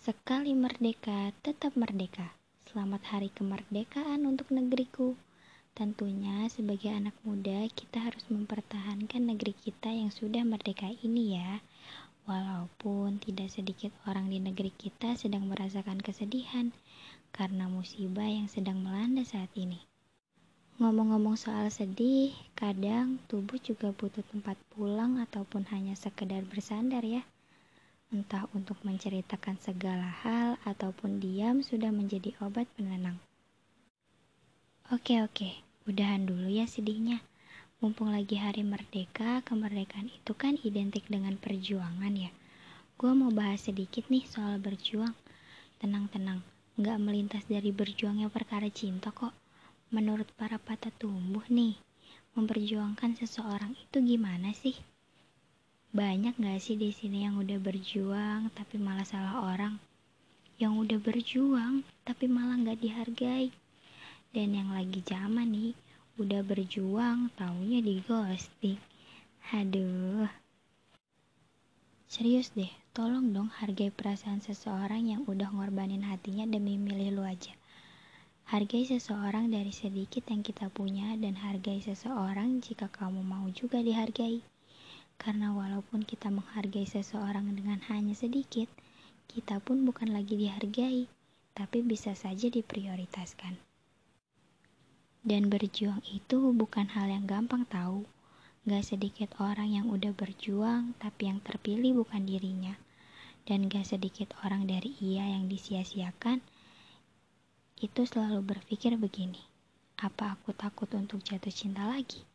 Sekali merdeka, tetap merdeka. Selamat hari kemerdekaan untuk negeriku. Tentunya sebagai anak muda kita harus mempertahankan negeri kita yang sudah merdeka ini ya. Walaupun tidak sedikit orang di negeri kita sedang merasakan kesedihan karena musibah yang sedang melanda saat ini. Ngomong-ngomong soal sedih, kadang tubuh juga butuh tempat pulang ataupun hanya sekedar bersandar ya entah untuk menceritakan segala hal ataupun diam sudah menjadi obat penenang. Oke oke, udahan dulu ya sedihnya. Mumpung lagi hari merdeka, kemerdekaan itu kan identik dengan perjuangan ya. Gue mau bahas sedikit nih soal berjuang. Tenang-tenang, nggak melintas dari berjuangnya perkara cinta kok. Menurut para patah tumbuh nih, memperjuangkan seseorang itu gimana sih? Banyak gak sih di sini yang udah berjuang tapi malah salah orang? Yang udah berjuang tapi malah gak dihargai. Dan yang lagi zaman nih, udah berjuang taunya di ghosting. Aduh. Serius deh, tolong dong hargai perasaan seseorang yang udah ngorbanin hatinya demi milih lu aja. Hargai seseorang dari sedikit yang kita punya dan hargai seseorang jika kamu mau juga dihargai. Karena walaupun kita menghargai seseorang dengan hanya sedikit, kita pun bukan lagi dihargai, tapi bisa saja diprioritaskan. Dan berjuang itu bukan hal yang gampang tahu. Gak sedikit orang yang udah berjuang, tapi yang terpilih bukan dirinya. Dan gak sedikit orang dari ia yang disia-siakan, itu selalu berpikir begini, apa aku takut untuk jatuh cinta lagi?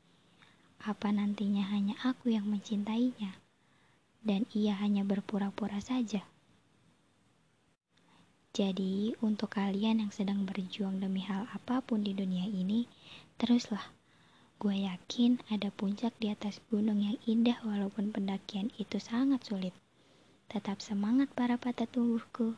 Apa nantinya hanya aku yang mencintainya, dan ia hanya berpura-pura saja? Jadi, untuk kalian yang sedang berjuang demi hal apa pun di dunia ini, teruslah. Gue yakin ada puncak di atas gunung yang indah walaupun pendakian itu sangat sulit. Tetap semangat para patah tubuhku.